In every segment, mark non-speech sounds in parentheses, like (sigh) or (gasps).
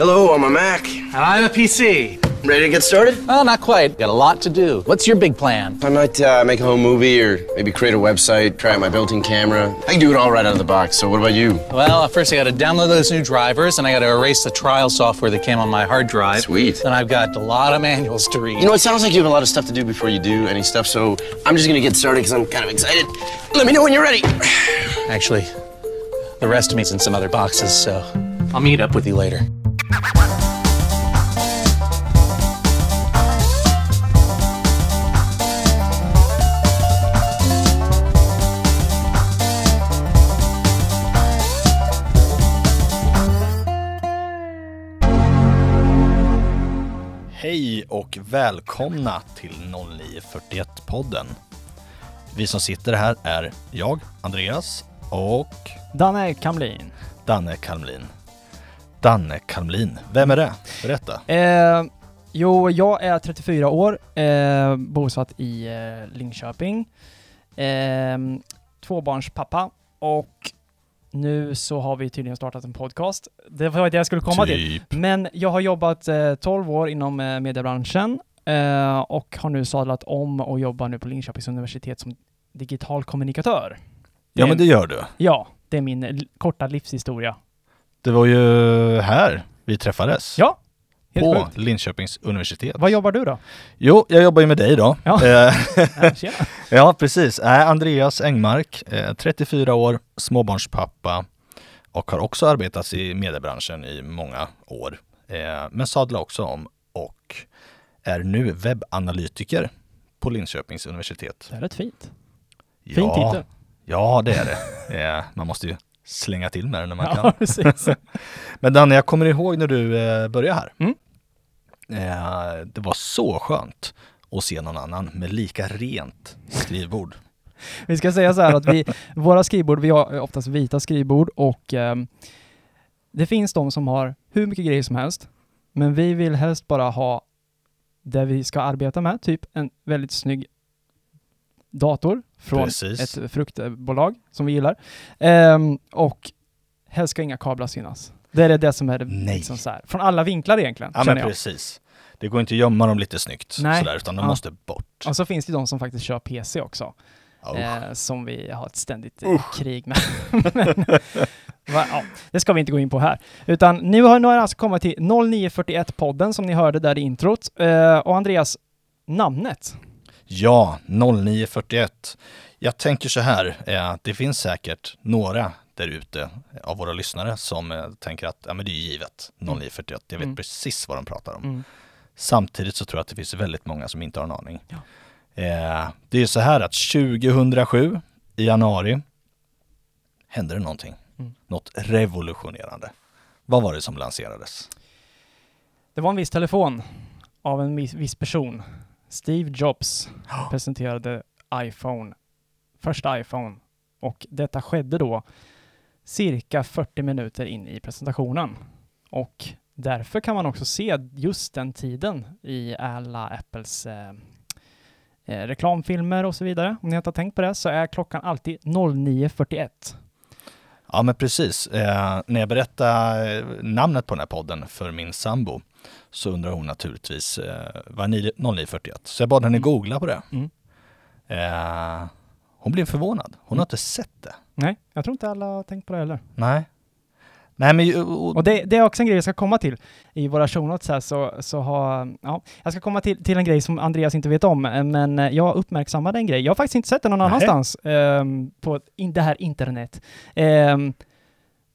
Hello, I'm a Mac. And I'm a PC. Ready to get started? Well, not quite. Got a lot to do. What's your big plan? I might uh, make a home movie or maybe create a website, try out my built in camera. I can do it all right out of the box. So, what about you? Well, first I got to download those new drivers, and I got to erase the trial software that came on my hard drive. Sweet. Then I've got a lot of manuals to read. You know, it sounds like you have a lot of stuff to do before you do any stuff, so I'm just gonna get started because I'm kind of excited. Let me know when you're ready. Actually, the rest of me's in some other boxes, so I'll meet up with you later. Hej och välkomna till 0941-podden. Vi som sitter här är jag, Andreas och Danne Kamlin. Danne Kalmlin. Danne Kalmlin, vem är det? Berätta. Eh, jo, jag är 34 år, eh, bosatt i eh, Linköping. Eh, tvåbarnspappa och nu så har vi tydligen startat en podcast. Det var det jag skulle komma till. typ. Men jag har jobbat eh, 12 år inom eh, mediebranschen eh, och har nu sadlat om och jobbar nu på Linköpings universitet som digital kommunikatör. Ja men det gör du. Ja, det är min korta livshistoria. Det var ju här vi träffades. Ja, helt På sjukt. Linköpings universitet. Vad jobbar du då? Jo, jag jobbar ju med dig då. Ja. Eh, Ja, (laughs) precis. Äh, Andreas Engmark, eh, 34 år, småbarnspappa och har också arbetat i mediebranschen i många år. Eh, men sadlar också om och är nu webbanalytiker på Linköpings universitet. Det är rätt fint. Fin ja, titel. Ja, det är det. Eh, man måste ju slänga till med det när man Ja, kan. (laughs) (laughs) Men Danne, jag kommer ihåg när du eh, började här. Mm. Eh, det var så skönt att se någon annan med lika rent skrivbord. (laughs) Vi ska säga så här att vi, våra skrivbord, vi har oftast vita skrivbord och ehm, det finns de som har hur mycket grejer som helst. Men vi vill helst bara ha det vi ska arbeta med, typ en väldigt snygg dator från Precis. ett fruktbolag som vi gillar. Ehm, och helst ska inga kablar synas. Det är det som är det Nej. liksom så här, från alla vinklar egentligen, Ja men jag. precis. Det går inte att gömma dem lite snyggt Nej. sådär, utan de Ja. måste bort. Och så finns det de som faktiskt kör PC också. Oh. eh, som vi har ett ständigt eh, krig med. (laughs) Men, va, ja, det ska vi inte gå in på här. Utan nu har, nu har jag alltså kommit till 0941-podden som ni hörde där i introt. Eh, och Andreas, namnet? Ja, 0941. Jag tänker så här, eh, det finns säkert några där ute av våra lyssnare som eh, tänker att ja, men det är givet, 0941, jag vet Mm. precis vad de pratar om. Mm. Samtidigt så tror jag att det finns väldigt många som inte har en aning. Ja. Eh, det är så här att 2007 i januari hände det någonting. Mm. Något revolutionerande. Vad var det som lanserades? Det var en viss telefon av en viss person. Steve Jobs (gasps) presenterade iPhone, första iPhone. Och detta skedde då cirka 40 minuter in i presentationen. Och därför kan man också se just den tiden i alla Apples eh, eh, reklamfilmer och så vidare. Om ni inte har tänkt på det så är klockan alltid 09.41. Ja men precis. Eh, när jag berättade eh, namnet på den här podden för min sambo så undrar hon naturligtvis eh, vad är 9- 0941. Så jag bad henne Mm. googla på det. Mm. Eh, hon blev förvånad. Hon har inte sett det. Nej, jag tror inte alla har tänkt på det heller. Nej. Nej men och, Och det, det är också en grej jag ska komma till. I våra show notes här så, så har, ja, jag ska komma till, till en grej som Andreas inte vet om, eh, men eh, jag uppmärksammade en grej. Jag har faktiskt inte sett den någon annanstans ehm, på in, det här internet. Ehm,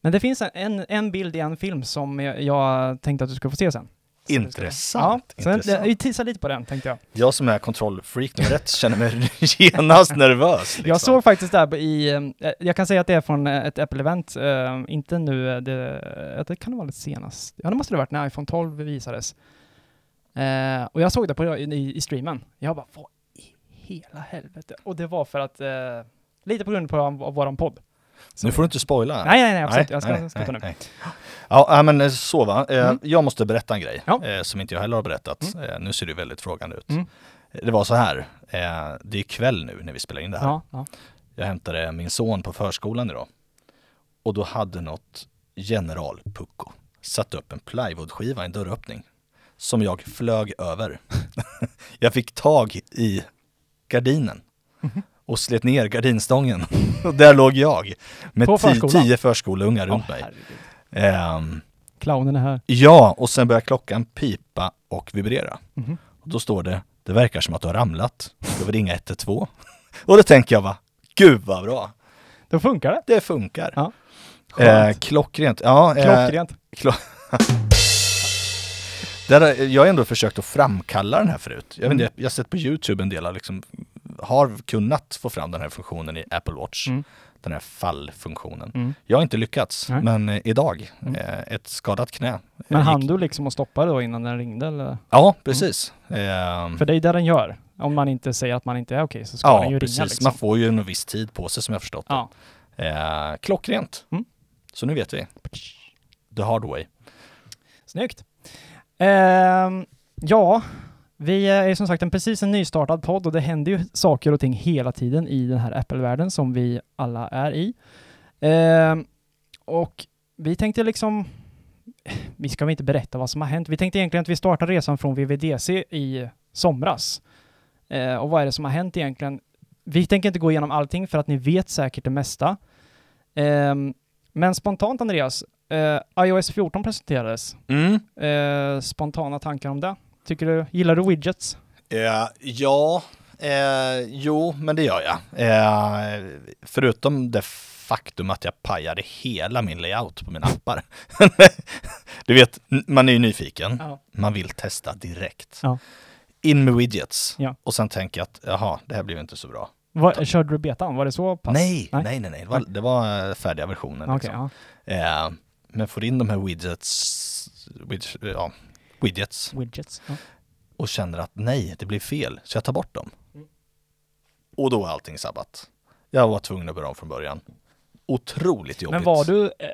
men det finns en- en, en bild i en film som jag, jag tänkte att du skulle få se sen. Det Intressant, Ja, intressant. vi teasar lite på den tänkte jag. jag som är kontrollfreak nummer ett känner mig (laughs) genast nervös. Liksom. Jag såg faktiskt där i, eh, jag kan säga att det är från eh, ett Apple-event, eh, inte nu, det, det kan det vara lite senast. Ja, det måste det ha varit när iPhone 12 visades. Och jag såg det på, i, i streamen. Jag bara, vad i hela helvete? Och det var för att, lite på grund på av, av våran podd. Nu får du inte spoila. Nej, nej, nej, absolut. jag ska, ska ta nu. Ja, ja, men eh, så va. Eh, Mm. Jag måste berätta en grej Ja. eh, som inte jag heller har berättat. Eh, nu ser du väldigt frågande ut. Mm. Det var så här, det är kväll nu när vi spelar in det här. Ja, ja. Jag hämtade min son på förskolan idag. Och då hade något general Pucko satt upp en plywoodskiva i en dörröppning som jag flög över. (laughs) jag fick tag i gardinen och slet ner gardinstången. (laughs) och där låg jag med På förskolan? tio förskoleungar runt mig. Ehm, Clownen är här. ja, och sen börjar klockan pipa och vibrera. Mhm. Och då står det, det verkar som att du har ramlat. Du vill ringa 112. (laughs) och då tänker jag va, gud vad bra. Då funkar det. Det funkar. Ja. Eh, Skönt. klockrent. Ja, eh, Klockrent. (laughs) där, har- jag har ändå försökt att framkalla den här förut. Jag, vet inte, jag har sett på YouTube en del av liksom, har kunnat få fram den här funktionen i Apple Watch. Mm. Den här fallfunktionen. Mm. Jag har inte lyckats, Nej. men eh, idag, Mm. eh, ett skadat knä. Men Eh, hann gick- du liksom att stoppa det då innan den ringde eller? Ja, precis. Ehm, För det är det den gör. Om man inte säger att man inte är okej så ska den ja, ju precis. ringa liksom. Man får ju en viss tid på sig som jag förstått det. Ja. Eh, klockrent. Mm. Så nu vet vi. The hard way. Snyggt. Ehm, ja, vi är som sagt en precis en nystartad podd och det händer ju saker och ting hela tiden i den här Apple-världen som vi alla är i. Ehm, och vi tänkte liksom, vi ska väl inte berätta vad som har hänt. Vi tänkte egentligen att vi startar resan från VVDC i somras. Eh, och vad är det som har hänt egentligen? Vi tänker inte gå igenom allting för att ni vet säkert det mesta. Ehm, men spontant Andreas, eh, iOS 14 presenterades. Mm. Eh, spontana tankar om det? Tycker du, gillar du widgets? Eh, ja, eh, jo, men det gör jag. Eh, förutom det faktum att jag pajade hela min layout på mina appar. (laughs) du vet, man är ju nyfiken. Ja. Man vill testa direkt. Ja. In med widgets. Ja. Och sen tänker jag att, jaha, det här blev inte så bra. Var, körde du betan? Var det så pass? Nej, Nej. nej, nej. Det var, det var färdiga versionen. Okej, liksom. eh, men får in de här widgets, widgets, ja, widgets Widgets. Ja. och känner att nej, det blir fel, så jag tar bort dem. Mm. Och då är allting sabbat. Jag var tvungen att börja om från början. Otroligt jobbigt. Men var du, eh,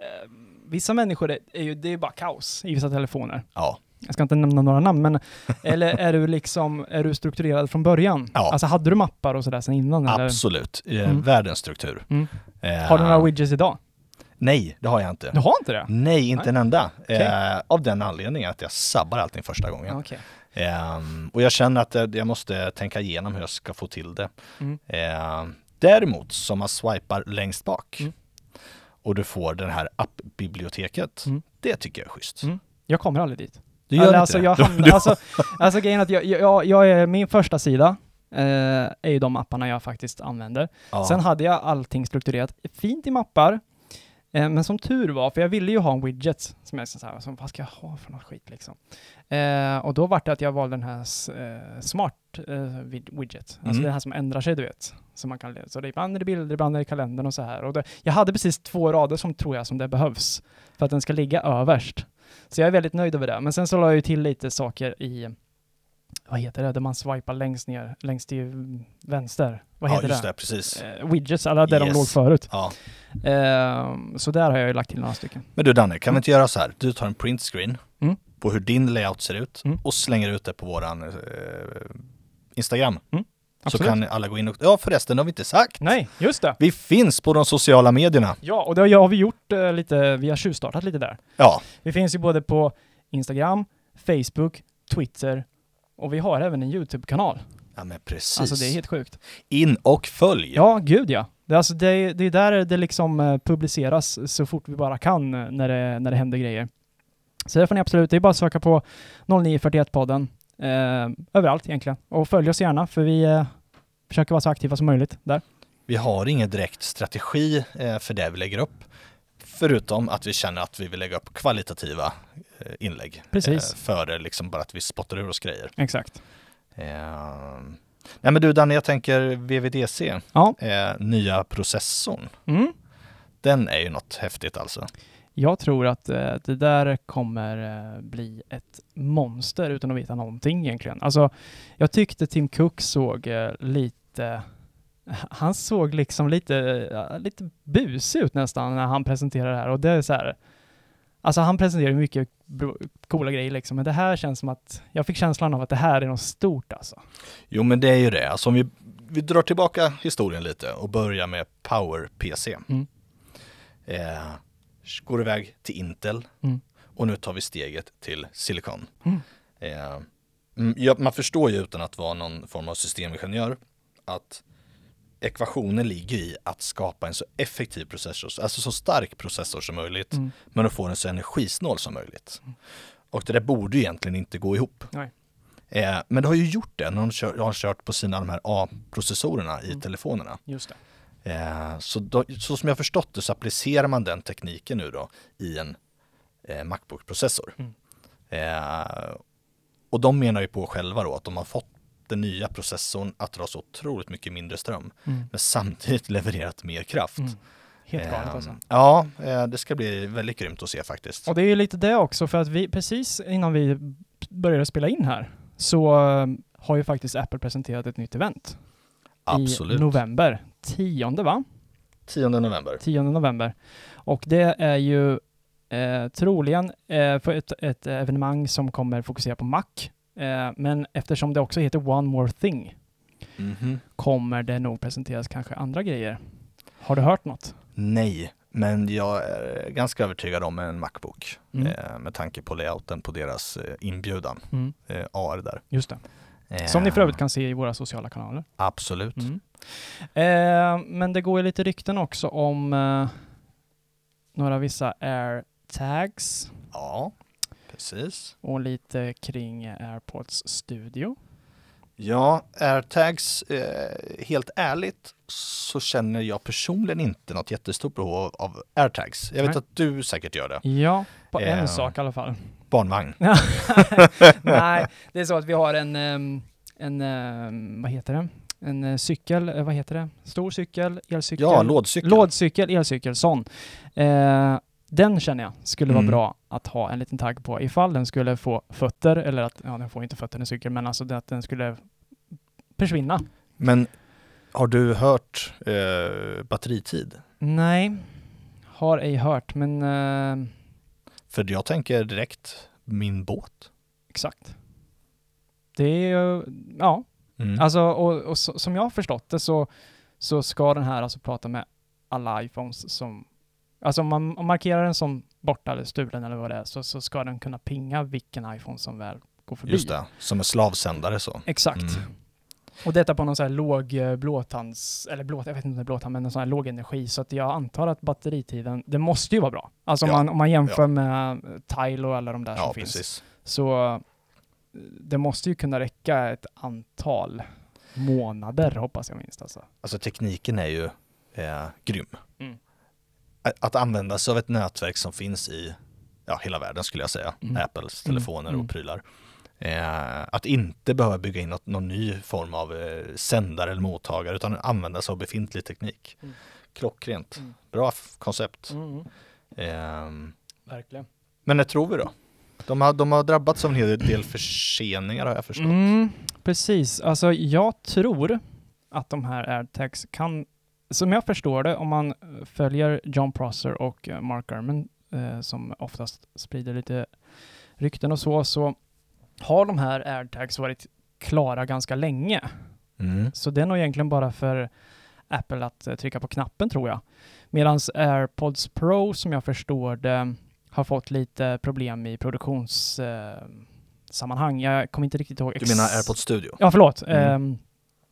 vissa människor är, ju, det är bara kaos i vissa telefoner. Ja, Jag ska inte nämna några namn, men (laughs) eller är du liksom, är du strukturerad från början? Ja. Alltså hade du mappar och sådär sen innan? Eller? absolut. Eh, Mm. Världens struktur. Mm. Eh, Har du några widgets idag? Nej, det har jag inte. Du har inte det? Nej, inte Nej. en enda. Okej. Eh, av den anledningen att jag sabbar allting första gången. Okej. Ehm, och jag känner att jag, måste tänka igenom hur jag ska få till det. Mm. Ehm, däremot, som man swipar längst bak Mm. och du får det här appbiblioteket. Mm. Det tycker jag är schysst. Mm. Jag kommer aldrig dit. Du gör Eller inte alltså, det? (laughs) hamnar, alltså, alltså grejen är att jag, jag, jag är, min första sida eh, är ju de apparna jag faktiskt använder. ja. Sen hade jag allting strukturerat fint i mappar. Eh, men som tur var, för jag ville ju ha en widget som jag så här, som, vad ska jag ha för något skit liksom? Eh, och då var det att jag valde den här eh, smart eh, widget. Alltså Mm. den här som ändrar sig, du vet. Som man kan, så det är ibland är det bilder, ibland är det kalendern och så här. Och det, jag hade precis två rader som tror jag som det behövs. För att den ska ligga överst. Så jag är väldigt nöjd över det. Men sen så la jag ju till lite saker i, vad heter det, där man swipar längst ner, längst till vänster. Vad ja, heter just det? det, precis. Eh, widgets, alla där de Yes. låg förut. Ja. Ehm, så där har jag ju lagt till några stycken. Men du Danne, kan vi inte göra så här? Du tar en printscreen Mm. på hur din layout ser ut Mm. och slänger ut det på våran eh, Instagram. Så Absolut. kan alla gå in och... Ja förresten, det har vi inte sagt. Nej, just det. Vi finns på de sociala medierna. Ja, och det har vi gjort eh, lite, vi har tjuvstartat lite där. Ja, Vi finns ju både på Instagram, Facebook, Twitter och vi har även en YouTube-kanal. ja men precis. Alltså det är helt sjukt. In och följ. Ja, gud ja. Det är, alltså, det, är- det är där det liksom eh, publiceras så fort vi bara kan eh, när det, när det händer grejer. Så det får ni absolut, det är bara att söka på 0941-podden eh, överallt egentligen. Och följ oss gärna för vi eh, försöker vara så aktiva som möjligt där. Vi har ingen direkt strategi eh, för det vi lägger upp. Förutom att vi känner att vi vill lägga upp kvalitativa eh, inlägg. Precis. Eh, före liksom bara att vi spottar ur oss grejer. Exakt. Eh, nej men du Danne, jag tänker VVDC, Ja. eh, nya processorn. Mm. Den är ju något häftigt alltså. Jag tror att eh, det där kommer eh, bli ett monster utan att veta någonting egentligen. Alltså, jag tyckte Tim Cook såg eh, lite han såg liksom lite, eh, lite busig ut nästan när han presenterade det här och det är så här Alltså han presenterar ju mycket coola grejer liksom, men det här känns som att jag fick känslan av att det här är något stort alltså. Jo men det är ju det. Alltså om vi, vi drar tillbaka historien lite och börjar med Power PC. Mm. Eh, går iväg till Intel Mm. och nu tar vi steget till silikon. Mm. Eh, mm, ja, man förstår ju utan att vara någon form av systemingenjör att ekvationen ligger i att skapa en så effektiv processor, alltså så stark processor som möjligt, Mm. men att få den så energisnål som möjligt. Och det där borde ju egentligen inte gå ihop. Eh, men det har ju gjort det när de kör, har kört på sina de här A-processorerna i Mm. telefonerna. Just det. Eh, så, då, så som jag förstått det så applicerar man den tekniken nu då i en eh, Macbook-processor. Mm. Eh, och de menar ju på själva då att de har fått den nya processorn att dra så otroligt mycket mindre ström, Mm. men samtidigt (laughs) levererat mer kraft. Mm. Helt galet Eh, alltså. Ja, eh, det ska bli väldigt grymt att se faktiskt. Och det är ju lite det också, för att vi precis innan vi började spela in här så eh, har ju faktiskt Apple presenterat ett nytt event Absolut. i november. 10 va? 10 november. 10 november. Och det är ju eh, troligen eh, för ett, ett evenemang som kommer fokusera på Mac. Eh, men eftersom det också heter One More Thing Mhm. kommer det nog presenteras kanske andra grejer. Har du hört något? Nej, men jag är ganska övertygad om en Macbook Mm. eh, med tanke på layouten på deras eh, inbjudan, Mm, eh, AR där. just det. Eh, Som ni för övrigt kan se i våra sociala kanaler. Absolut. Mm. Eh, men det går ju lite rykten också om eh, några vissa AirTags Ja, precis. och lite kring AirPods Studio. Ja, airtags, eh, helt ärligt så känner jag personligen inte något jättestort behov av, av airtags. Jag vet Nej. att du säkert gör det. Ja, på Eh. en sak i alla fall. Barnvagn. (laughs) Nej, det är så att vi har en, en ehm, vad heter det? En eh, cykel, eh, vad heter det? Stor cykel, elcykel? Ja, lådcykel. Lådcykel, elcykel, sån. Eh, den känner jag skulle vara Mm. bra att ha en liten tagg på ifall den skulle få fötter, eller att, ja den får inte fötter en cykel, men alltså att den skulle försvinna. Men har du hört eh, batteritid? Nej, har ej hört, men eh, För jag tänker direkt min båt. exakt. Det är ju, ja, Mm. Alltså, och, och så, som jag har förstått det så, så ska den här alltså prata med alla iPhones som... Alltså om man, om markerar den som borta eller stulen eller vad det är, så, så ska den kunna pinga vilken iPhone som väl går förbi. Just det, som en slavsändare så. Exakt. Mm. Och detta på någon sån här låg eh, blåtands... Eller blåt, jag vet inte om det är blåtand, men en sån här låg energi. Så att jag antar att batteritiden, det måste ju vara bra. Alltså om, Ja, man, om man jämför ja. med Tile och alla de där Ja, som finns. precis. Så eh, det måste ju kunna räcka ett antal månader hoppas jag minst alltså. Alltså tekniken är ju eh, grym. Mm. Att, använda sig av ett nätverk som finns i ja, hela världen skulle jag säga, Mm. Apples telefoner mm. och prylar. Eh, att inte behöva bygga in något, någon ny form av eh, sändare eller mottagare utan använda sig av befintlig teknik. Mm. Klockrent. Mm. Bra koncept. Ehm, Verkligen. men när tror vi då? De har, de har drabbats av en hel del förseningar har jag förstått. Mm, precis, alltså jag tror att de här airtags kan, som jag förstår det, om man eh, följer John Prosser och eh, Mark Gurman, eh, som oftast sprider lite rykten och så, så har de här airtags varit klara ganska länge. Mm. Så det är nog egentligen bara för Apple att eh, trycka på knappen tror jag. Medan AirPods Pro, som jag förstår det, har fått lite problem i produktionssammanhang. Eh, sammanhang. jag kommer inte riktigt ihåg. Du menar AirPods Studio? Ja, förlåt. Mm. Ehm,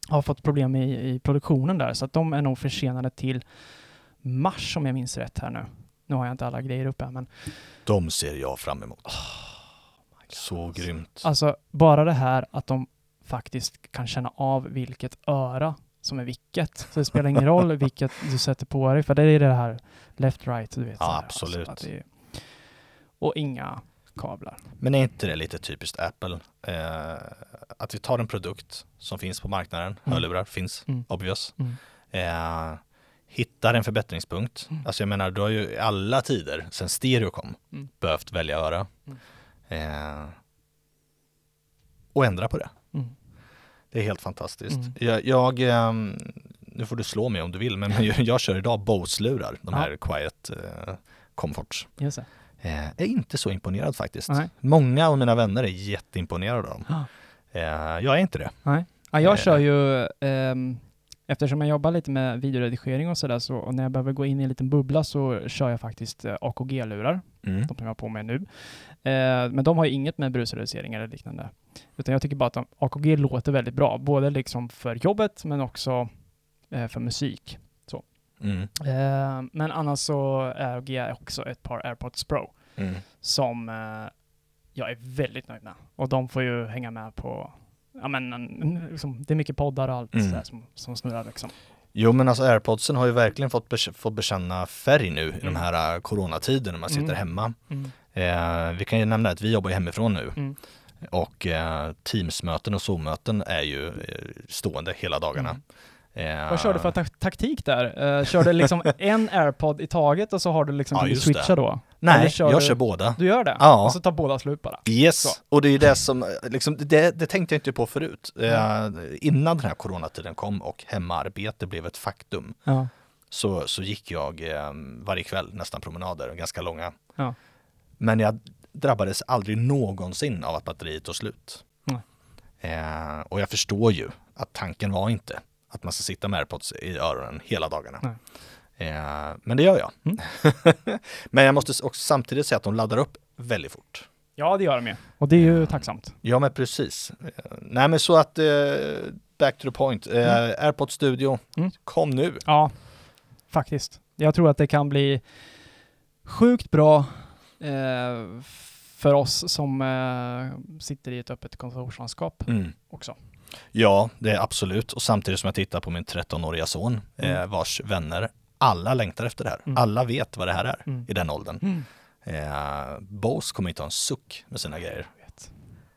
har fått problem i, i produktionen där, så att de är nog försenade till mars om jag minns rätt här nu. Nu har jag inte alla grejer uppe, men De ser jag fram emot. Så grymt. alltså bara det här att de faktiskt kan känna av vilket öra som är vilket. Så det spelar ingen roll (laughs) vilket du sätter på dig, för det är det här left right, du vet. Ja, så här, absolut. det är, och inga kablar. Men är inte det lite typiskt Apple? Eh, att vi tar en produkt som finns på marknaden, Mm. hörlurar finns, Mm. obvious. Mm. Eh, hittar en förbättringspunkt. Mm. Alltså jag menar, du har ju i alla tider sen stereo kom Mm. behövt välja öra. Mm. Eh, och ändra på det. Mm. Det är helt fantastiskt. Mm. Jag, jag ehm, nu får du slå mig om du vill, men jag, (laughs) jag kör idag Bose-lurar, de Ja. här Quiet eh, Comforts. Det. Eh, är inte så imponerad faktiskt. Nej. Många av mina vänner är jätteimponerade av dem. Ah. Eh, jag är inte det. Ja, jag Eh. kör ju ehm, eftersom jag jobbar lite med videoredigering och sådär, så och när jag behöver gå in i en liten bubbla så kör jag faktiskt eh, AKG-lurar, Mm. de som jag har på mig nu. Men de har ju inget med brusreducering eller liknande. Utan jag tycker bara att de, AKG låter väldigt bra, både liksom för jobbet men också för musik. Mm. Eh, men annars så är jag också ett par AirPods Pro Mm. som jag är väldigt nöjd med. Och de får ju hänga med på, ja men en- liksom, det är mycket poddar och allt Mm. sådär som, som snurrar liksom. Jo men alltså airpodsen har ju verkligen fått, fått bekänna färg nu i de Mm. här uh, coronatiderna när man sitter Mm. hemma. Mm. Eh, vi kan ju nämna att vi jobbar hemifrån nu Mm. och eh, Teamsmöten och Zoom-möten är ju eh, stående hela dagarna. Mm. Eh, Vad körde du för ta- taktik där? Uh, körde liksom (laughs) en airpod i taget och så har du liksom, Ja, du switcha det. då? Nej, kör jag du- kör båda. Du gör det? Ja. Och så tar båda slut bara? Yes, Så. och det är ju det som, liksom, det, det tänkte jag inte på förut. Eh, innan den här coronatiden kom och hemarbete blev ett faktum Ja. så, så gick jag eh, varje kväll nästan promenader, ganska långa. Ja. Men jag drabbades aldrig någonsin av att batteriet tog slut. Nej. Eh, och jag förstår ju att tanken var inte att man ska sitta med airpods i öronen hela dagarna. Nej. Eh, men det gör jag. Mm. (laughs) men jag måste också samtidigt säga att de laddar upp väldigt fort. ja, det gör de ju. Och det är ju tacksamt. Ja men precis. Eh, Nej men så att, eh, back to the point. Eh, AirPods Studio, Mm. kom nu. Ja, faktiskt. Jag tror att det kan bli sjukt bra eh, för oss som eh, sitter i ett öppet kontorslandskap Mm. också. Ja, det är absolut. Och samtidigt som jag tittar på min 13-åriga son, Mm. eh, vars vänner, alla längtar efter det här. Mm. Alla vet vad det här är Mm. i den åldern. Mm. Eh, Bose kommer inte ha en suck med sina grejer.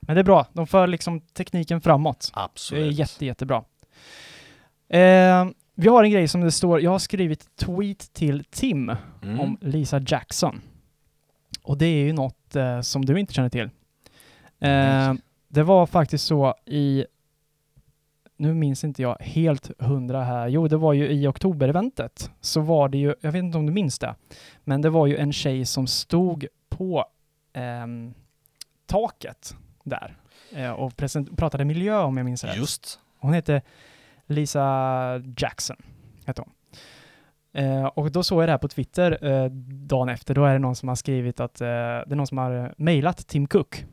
Men det är bra. De för liksom tekniken framåt. Det är Absolut. jätte, jättebra. Eh, vi har en grej som det står, jag har skrivit tweet till Tim Mm. om Lisa Jackson. Och det är ju något eh, som du inte känner till. Eh, det var faktiskt så i, nu minns inte jag helt hundra här, jo det var ju i oktober-eventet, så var det ju, jag vet inte om du minns det, men det var ju en tjej som stod på ehm, taket där eh, och pratade miljö om jag minns rätt. Just. Hon hette Lisa Jackson, hette hon. Eh, och då såg jag det här på Twitter eh, dagen efter. Då är det någon som har skrivit att eh, det är någon som har eh, mejlat Tim Cook.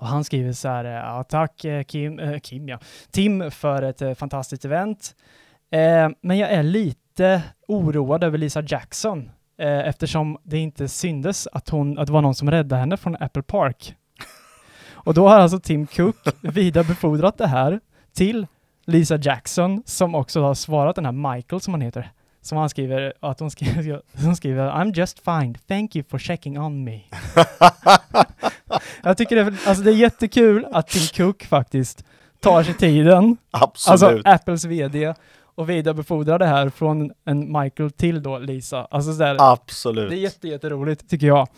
Och han skriver så här, eh, ja, tack eh, Kim, eh, Kim ja, Tim för ett eh, fantastiskt event. Eh, men jag är lite oroad över Lisa Jackson eftersom det inte syndes att, hon, att det var någon som räddade henne från Apple Park. Och då har alltså Tim Cook (laughs) vidarebefordrat det här till Lisa Jackson som också har svarat den här Michael som han heter. Som han skriver att hon skriver, hon (laughs) skriver I'm just fine, thank you for checking on me. (laughs) Jag tycker det, är- alltså det är jättekul att Tim Cook faktiskt tar sig tiden, alltså Absolut. Apples VD, och vidarebefordrar det här från en Michael till då Lisa. Alltså så där, Absolut. det är jätte, jätteroligt tycker jag.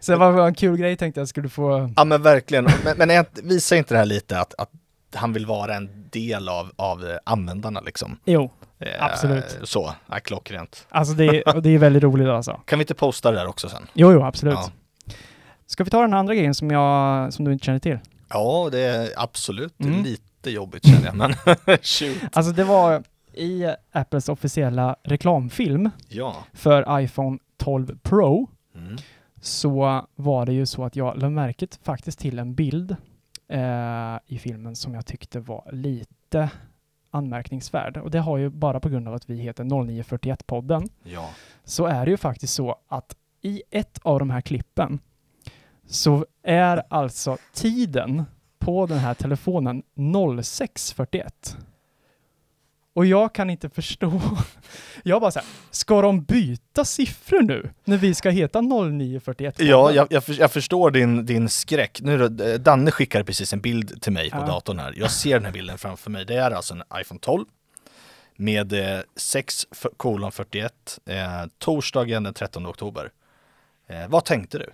Så det var en kul grej tänkte jag skulle få. Ja men verkligen. Men, men är visar inte det här lite att, att han vill vara en del av, av eh, användarna liksom? Jo, Eh, Absolut. Så, ja, klockrent. alltså det är, och det är väldigt roligt alltså. Kan vi inte posta det där också sen? Jo, jo, absolut. Ja. Ska vi ta den andra grejen som, jag, som du inte känner till? Ja, det är absolut Mm. lite jobbigt känner jag, men (laughs) shoot. Alltså det var i Apples officiella reklamfilm Ja. för iPhone 12 Pro Mm. så var det ju så att jag lade märket faktiskt till en bild eh, i filmen som jag tyckte var lite anmärkningsvärd. Och det har ju bara på grund av att vi heter 0941-podden Ja. så är det ju faktiskt så att i ett av de här klippen så är alltså tiden på den här telefonen 06.41. Och jag kan inte förstå. (laughs) Jag bara såhär, ska de byta siffror nu? När vi ska heta 0941? Ja, jag, jag, för, jag förstår din, din skräck. Nu då, eh, Danne skickade precis en bild till mig på Ja. datorn här. Jag ser den här bilden framför mig. Det är alltså en iPhone 12 med eh, 6 f- kolon 41, eh, torsdagen den 13 oktober. Eh, vad tänkte du?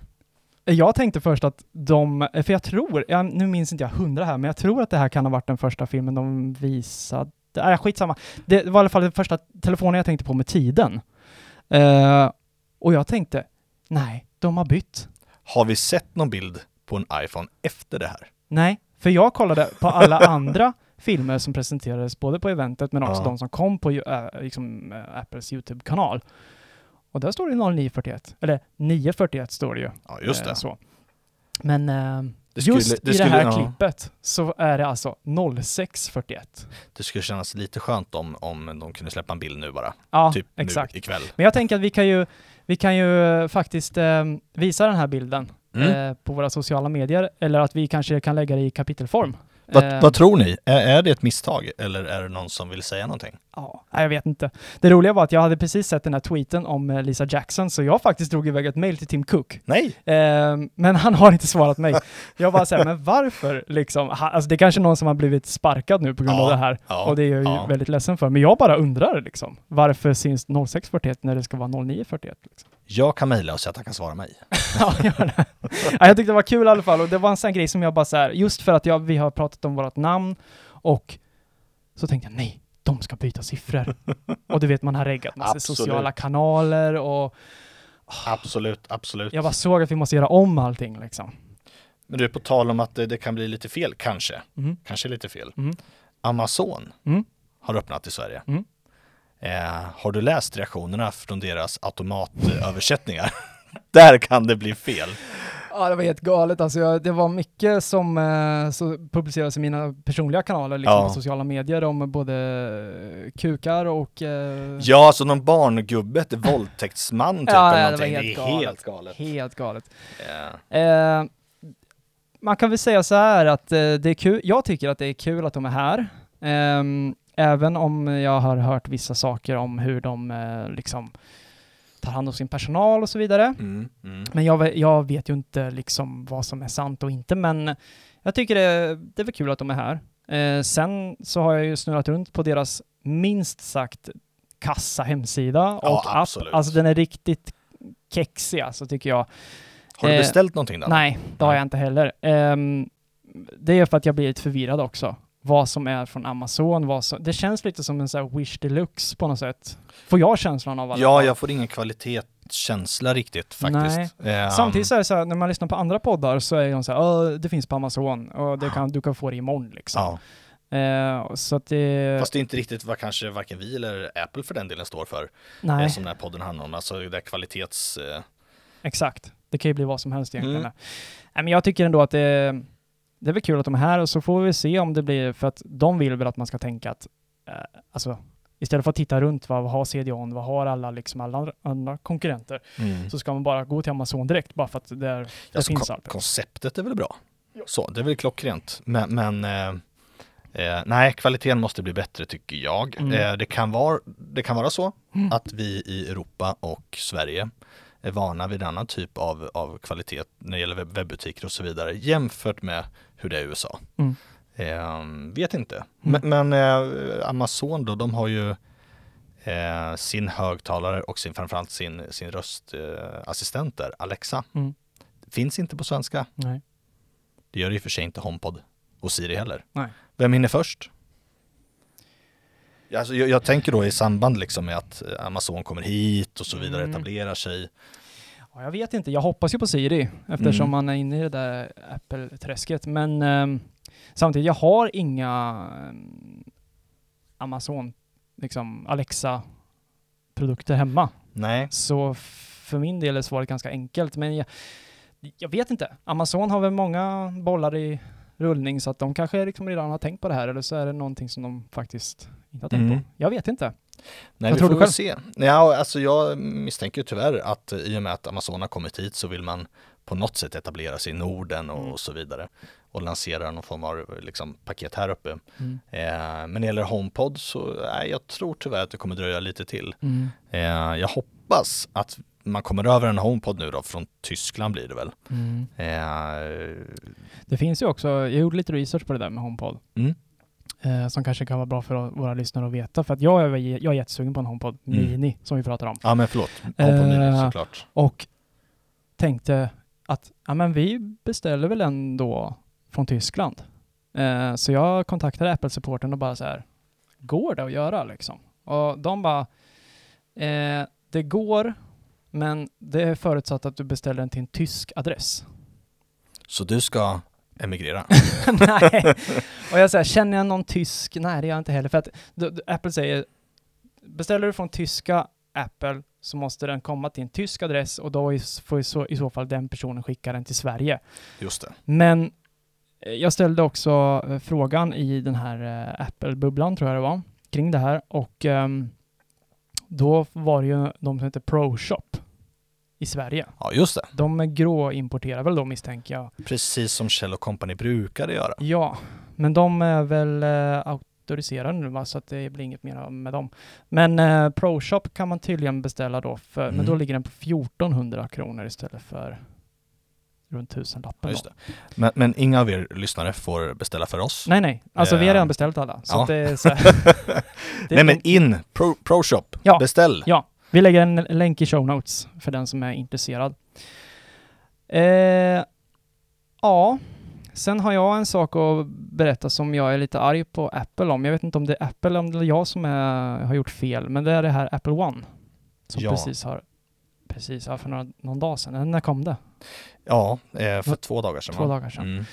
Jag tänkte först att de, för jag tror, jag, nu minns inte jag hundra här, men jag tror att det här kan ha varit den första filmen de visade. Nej, skitsamma. Det var i alla fall den första telefonen jag tänkte på med tiden. Eh, och jag tänkte, nej, de har bytt. Har vi sett någon bild på en iPhone efter det här? Nej, för jag kollade på alla (laughs) andra filmer som presenterades både på eventet men också Ja. de som kom på äh, liksom, äh, Apples YouTube-kanal. Och där står det 0941, eller 941 står det ju. Ja, just det. Eh, så. Men eh, Det skulle- just det i skulle- det här ja. klippet så är det alltså 0641. Det skulle kännas lite skönt om, om de kunde släppa en bild nu bara. Ja, typ exakt. nu ikväll. Men jag tänker att vi kan ju, vi kan ju faktiskt eh, visa den här bilden Mm. eh, på våra sociala medier eller att vi kanske kan lägga det i kapitelform. Vad, Eh, vad tror ni? Är, är det ett misstag eller är det någon som vill säga någonting? Ja, jag vet inte. Det roliga var att jag hade precis sett den här tweeten om eh, Lisa Jackson, så jag faktiskt drog iväg ett mail till Tim Cook. Nej! Eh, men han har inte svarat mig. Jag bara säger, men varför liksom? Ha, alltså det är kanske någon som har blivit sparkad nu på grund Ja, av det här. ja, och det är jag ju ja. väldigt ledsen för. Men jag bara undrar liksom, varför syns 0641 när det ska vara 0941? Liksom? Jag kan mejla och säga att han kan svara mig. (laughs) ja, gör det. ja, jag tyckte det var kul i alla fall och det var en sån grej som jag bara så här, just för att jag, vi har pratat om vårt namn och så tänkte jag nej, de ska byta siffror. (laughs) och du vet, man har reggat massa Absolut. sociala kanaler och Absolut, absolut. jag bara såg att vi måste göra om allting liksom. Men du, är på tal om att det, det kan bli lite fel, kanske. Mhm. Kanske lite fel. Mm. Amazon Mm. har öppnat i Sverige. Eh, har du läst reaktionerna från deras automatöversättningar? (laughs) Där kan det bli fel. Ja, det var helt galet. Alltså, jag, det var mycket som eh, så publicerades i mina personliga kanaler, liksom Ja. på sociala medier, om både kukar och... Eh, Ja, alltså någon barngubbe, ett våldtäktsman typ. Ja, eller ja, det var helt det är galet. helt galet. Helt galet. Eh, Eh, man kan väl säga så här att eh, det är kul. Jag tycker att det är kul att de är här. Ehm, även om jag har hört vissa saker om hur de eh, liksom tar hand om sin personal och så vidare. mm, mm. Men jag, jag vet ju inte liksom vad som är sant och inte, men jag tycker det, det är väl kul att de är här. Eh, sen så har jag ju snurrat runt på deras minst sagt kassa hemsida Ja, och app. absolut. Alltså den är riktigt kexig alltså tycker jag. Har du Eh, beställt någonting då? Nej, det har jag inte heller. Ehm, det är för att jag blir lite förvirrad också. Vad som är från Amazon, vad som... Det känns lite som en sån här Wish Deluxe på något sätt. Får jag känslan av alla Ja, jag får ingen kvalitetskänsla riktigt faktiskt. Eh, Samtidigt så är det så här, när man lyssnar på andra poddar så är de så här, "Åh, det finns på Amazon och det kan, du kan få det imorgon liksom. Ja, Eh, så att det... fast det är inte riktigt vad kanske varken vi eller Apple för den delen står för. Eh, nej, som den här podden handlar om. Alltså det där kvalitets... Eh, exakt. Det kan ju bli vad som helst egentligen. Mm. Nej, men jag tycker ändå att det, det är väl kul att de är här och så får vi se om det blir, för att de vill väl att man ska tänka att, eh, alltså istället för att titta runt, vad, har CDON, vad har alla, liksom alla andra, konkurrenter, så ska man bara gå till Amazon direkt bara för att det, är, det Alltså, finns allt. konceptet är väl bra. Så, det är väl klockrent. Men, men eh, eh, nej, kvaliteten måste bli bättre tycker jag. Mm. Eh, det, kan vara, det kan vara så Mm. att vi i Europa och Sverige är vana vid en annan typ av, av kvalitet när det gäller webb- webbutiker och så vidare jämfört med hur det är i USA. Mm. Eh, vet inte. Men, men eh, Amazon då, de har ju eh, sin högtalare och sin, framförallt sin, sin röstassistent eh, där, Alexa. Mm. Finns inte på svenska. Nej. Det gör det i och för sig inte HomePod och Siri heller. Nej. Vem hinner först? Alltså, jag, jag tänker då i samband liksom med att eh, Amazon kommer hit och så vidare, Mm. etablerar sig. Ja, jag vet inte, jag hoppas ju på Siri eftersom Mm. man är inne i det där Apple-träsket. Men ehm, samtidigt, jag har inga ehm, Amazon, liksom Alexa-produkter hemma. Nej, Så för min del är svaret ganska enkelt. Men jag, jag vet inte. Amazon har väl många bollar i rullning så att de kanske liksom redan har tänkt på det här eller så är det någonting som de faktiskt inte har tänkt Mm. på. Jag vet inte. Nej Vad vi tror får du själv? se. Ja, alltså jag misstänker tyvärr att eh, i och med att Amazon har kommit hit så vill man på något sätt etablera sig i Norden och, Mm. så vidare. Och lansera någon form av liksom, paket här uppe. Mm. Eh, men när det gäller HomePod så, nej, jag tror tyvärr att det kommer dröja lite till. Mm. Eh, jag hoppas att man kommer över en HomePod nu då, från Tyskland blir det väl. Mm. Eh, Det finns ju också, jag gjorde lite research på det där med HomePod. mm. Eh, som kanske kan vara bra för våra lyssnare att veta. För att jag är, jag är jättesugen på en HomePod Mm. Mini som vi pratar om. Ja men förlåt, HomePod Mini Eh, såklart. Och tänkte att ja, men vi beställer väl ändå från Tyskland. Eh, så jag kontaktade Apple-supporten och bara så här, går det att göra liksom? Och de bara, eh, det går, men det är förutsatt att du beställer den till en tysk adress. Så du ska emigrera. (laughs) nej. Och jag säger, känner jag någon tysk? Nej, det gör jag inte heller. För att d- d- Apple säger, beställer du från tyska Apple så måste den komma till en tysk adress och då får i så, i så fall den personen skicka den till Sverige. Just det. Men eh, jag ställde också eh, frågan i den här eh, Apple-bubblan, tror jag det var, kring det här och ehm, då var det ju de som heter ProShop i Sverige. Ja, just det. De gråimporterar väl då misstänker jag. Precis som Kjell Company brukade göra. Ja, men de är väl eh, auktoriserade nu va, så att det blir inget mer med dem. Men eh, ProShop kan man tydligen beställa då, för, men Mm. då ligger den på 1400 kronor istället för runt tusenlappen. Ja. Men, men inga av er lyssnare får beställa för oss. Nej, nej. Alltså vi har Eh, redan beställt alla. Så ja. det är så (laughs) Nej men in, Pro, ProShop, Ja. beställ. Ja, vi lägger en länk i show notes för den som är intresserad. Eh, ja, sen har jag en sak att berätta som jag är lite arg på Apple om. Jag vet inte om det är Apple eller om det är jag som är, har gjort fel, men det är det här Apple One. Som Ja. precis har, precis, ja, för några, någon dag sedan. När kom det? Ja, eh, för två dagar sedan Två va? dagar sedan. Mm.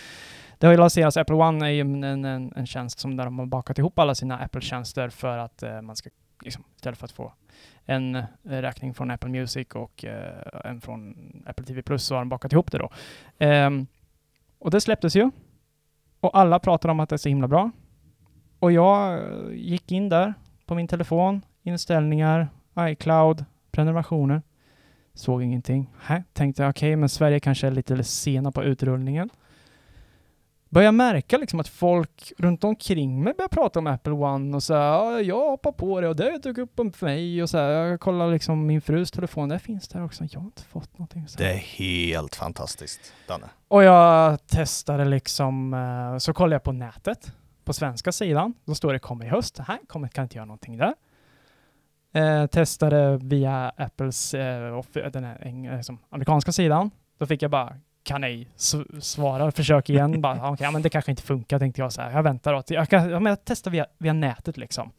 Det har ju lanserats, Apple One är ju en, en, en, en tjänst som där de har bakat ihop alla sina Apple-tjänster för att eh, man ska, liksom, istället för att få en eh, räkning från Apple Music och eh, en från Apple TV Plus så har de bakat ihop det då. Ehm, och det släpptes ju. Och alla pratar om att det är så himla bra. Och jag eh, gick in där på min telefon, inställningar, iCloud, prenumerationer. Såg ingenting. Hä? tänkte okej, okej, men Sverige kanske är lite sena på utrullningen börjar märka liksom att folk runt omkring mig börjar prata om Apple One och så här, "Ja, jag hoppar på det och det dök upp för mig och så här, jag kollar liksom min frus telefon, där finns det också, jag har inte fått någonting. Så här. Det är helt fantastiskt, Danne. Och jag testade liksom, eh, så kollade jag på nätet, på svenska sidan, då står det kommer i höst, här kommer, kan inte göra någonting där. Eh, testade via Apples, eh, den här eng- eh, som amerikanska sidan, då fick jag bara kan ej s- svara, försök igen, bara "Ja, okej, ja, men det kanske inte funkar tänkte jag så här, jag väntar då, jag, kan, ja, men jag testar via, via nätet liksom.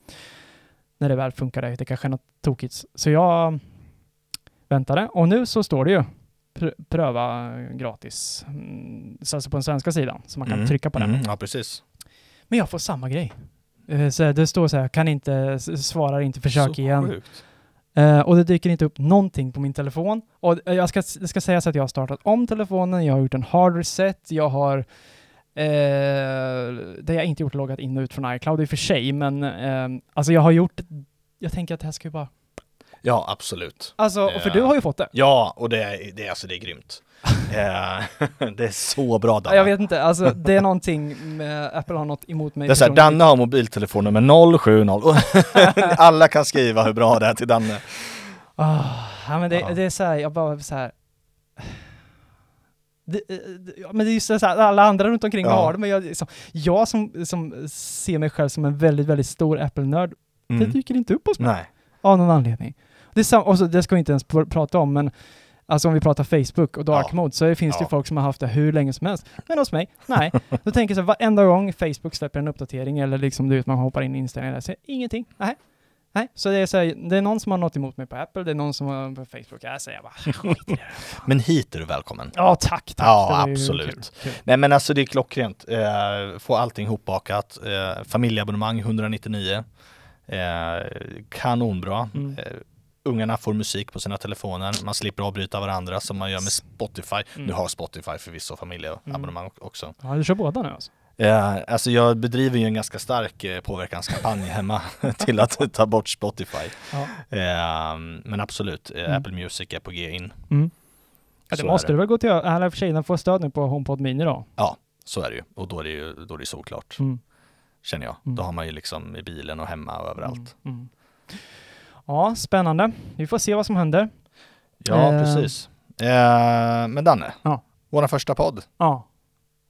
När det väl funkar, det kanske är något tokigt. Så jag väntade och nu så står det ju pr- pröva gratis. Mm, så alltså på den svenska sidan, så man kan Mm, trycka på den. mm, Ja, precis. Men jag får samma grej. Eh, Så det står så här, kan inte, svarar inte, försök Så igen. sjukt. Uh, och det dyker inte upp någonting på min telefon. Och eh, jag ska, det ska sägas att jag har startat om telefonen, jag har gjort en hard reset, jag har Uh, det har jag inte gjort loggat in och ut från iCloud i och för sig, men uh, alltså jag har gjort, jag tänker att det här ska ju bara, Ja, absolut. alltså, och för du har ju fått det. Ja, och det är, det alltså, det är grymt. (laughs) Eh, (laughs) det är så bra Danne. jag vet inte, alltså det är någonting med Apple har något emot mig. Det är såhär, personligen. Danne har mobiltelefonnummer 070. (laughs) Alla kan skriva hur bra det är till Danne. Ah, ja, men det, Ja. det är så här, jag bara så här. Det, eh, det, men det är ju så här, alla andra runt omkring Ja. har det, men jag, liksom, jag som, som ser mig själv som en väldigt, väldigt stor Apple-nörd, det Mm. dyker inte upp hos mig Nej. av någon anledning. Det, sam- och så, det ska vi inte ens pr- prata om, men alltså om vi pratar Facebook och dark Ja. mode så finns det ju folk som har haft det hur länge som helst. Men hos mig, nej. Då tänker jag så här, varenda gång Facebook släpper en uppdatering eller liksom du vet, man hoppar in i inställningar där, så ingenting. Nej. Nej, så det är, så här, det är någon som har något emot mig på Apple, det är någon som har på Facebook. Jag säger bara skit i det. Men hit är du välkommen. Ja, tack, tack. Ja, absolut. kul, kul. Nej men alltså det är klockrent. Eh, få allting hopbakat. Eh, familjeabonnemang 199. Eh, kanonbra. Mm. Ungarna får musik på sina telefoner. Man slipper avbryta varandra som man gör med Spotify. Mm. Nu har Spotify förvisso familjeabonnemang också. Ja, du kör båda nu alltså? Eh, alltså jag bedriver ju en ganska stark eh, påverkanskampanj hemma (laughs) till att ta bort Spotify. Ja. Eh, men absolut, eh, Mm. Apple Music är på G in. Mm. Ja, det Så måste du väl gå till, eller för sig, den får stöd nu på HomePod Mini då. Så är det ju. Och då är det ju då är det såklart, Mm. känner jag. Mm. Då har man ju liksom i bilen och hemma och överallt. Ja, spännande. Vi får se vad som händer. Ja, Eh. precis. Eh, men Danne, Ja. vår första podd. Ja,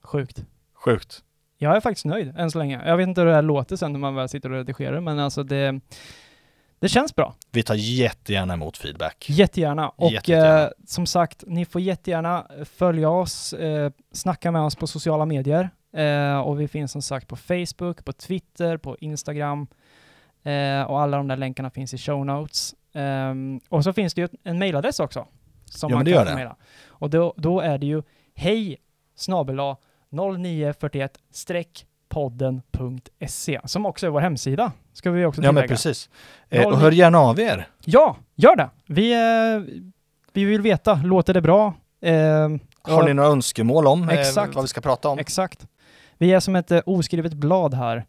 sjukt. Sjukt. Jag är faktiskt nöjd än så länge. Jag vet inte hur det här låter sen när man väl sitter och redigerar, men alltså det, det känns bra. Vi tar jättegärna emot feedback. Jättegärna. Och Jättegärna. eh, som sagt, ni får jättegärna följa oss, eh, snacka med oss på sociala medier. Eh, och vi finns som sagt på Facebook, på Twitter, på Instagram. Eh, och alla de där länkarna finns i show notes. Ehm, och så finns det ju en mailadress också. Som Ja, man kan mejla. Och då, då är det ju hej snabela 0941 podden.se som också är vår hemsida. Ska vi också Ja, men tillägga. precis. Eh, och hör gärna av er. Ja, gör det. Vi, eh, vi vill veta, låter det bra? Eh, Har ni några önskemål om eh, Exakt. vad vi ska prata om? Exakt. Vi är som ett eh, oskrivet blad här.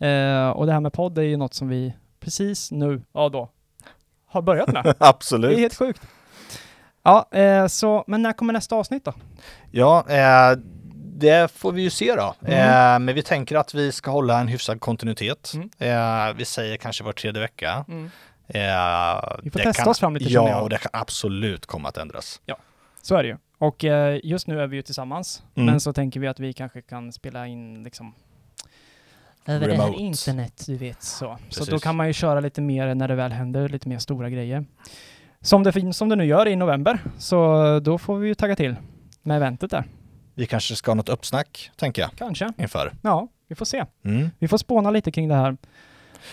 Eh, och det här med podd är ju något som vi precis nu, ja då, har börjat med. (laughs) Det är Absolut. helt sjukt. Ja, eh, så, men när kommer nästa avsnitt då? Ja, eh, det får vi ju se då. Mm. Eh, men vi tänker att vi ska hålla en hyfsad kontinuitet. Mm. Eh, vi säger kanske var tredje vecka. Eh, Vi får testa kan, oss fram lite, Ja, och det kan absolut komma att ändras. Så är det ju. Och just nu är vi ju tillsammans, Mm. men så tänker vi att vi kanske kan spela in liksom över det här Remote. internet, du vet så. Så då kan man ju köra lite mer när det väl händer, lite mer stora grejer. Som det, fin- som det nu gör i november, så då får vi ju tagga till med eventet där. Vi kanske ska ha något uppsnack, tänker jag, Kanske. inför. Ja, vi får se. Mm. Vi får spåna lite kring det här.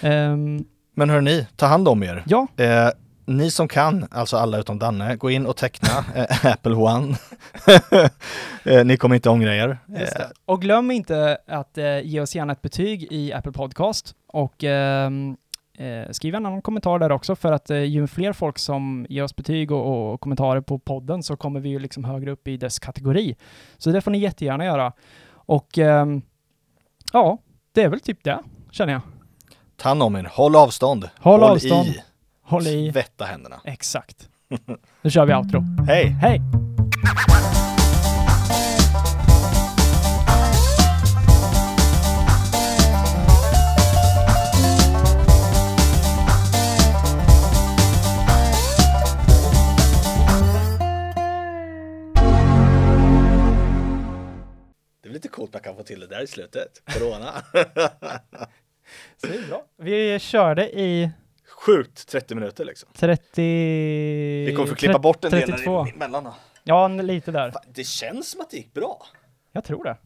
Ehm, Men hörni, ta hand om er. ja, Eh, ni som kan, alltså alla utom Danne, gå in och teckna (laughs) eh, Apple One. (laughs) eh, ni kommer inte ångra er. Eh. Och glöm inte att eh, ge oss gärna ett betyg i Apple Podcast och ehm, eh, skriv en annan kommentar där också för att eh, ju fler folk som ger oss betyg och, och kommentarer på podden så kommer vi ju liksom högre upp i dess kategori. Så det får ni jättegärna göra. Och ehm, ja, det är väl typ det, känner jag. ta hand om er, håll avstånd. Håll avstånd. i. Håll i. Tvätta händerna. Exakt. Nu kör vi outro. Hej! Hej! Det är lite coolt att man kan få till det där i slutet. Corona. (laughs) Så det är bra. Vi körde i Sjukt, 30 minuter liksom. 30... Vi kommer få klippa bort en del 32. där emellan. då. Ja, lite där. Fan, Det känns som att det gick bra. Jag tror det.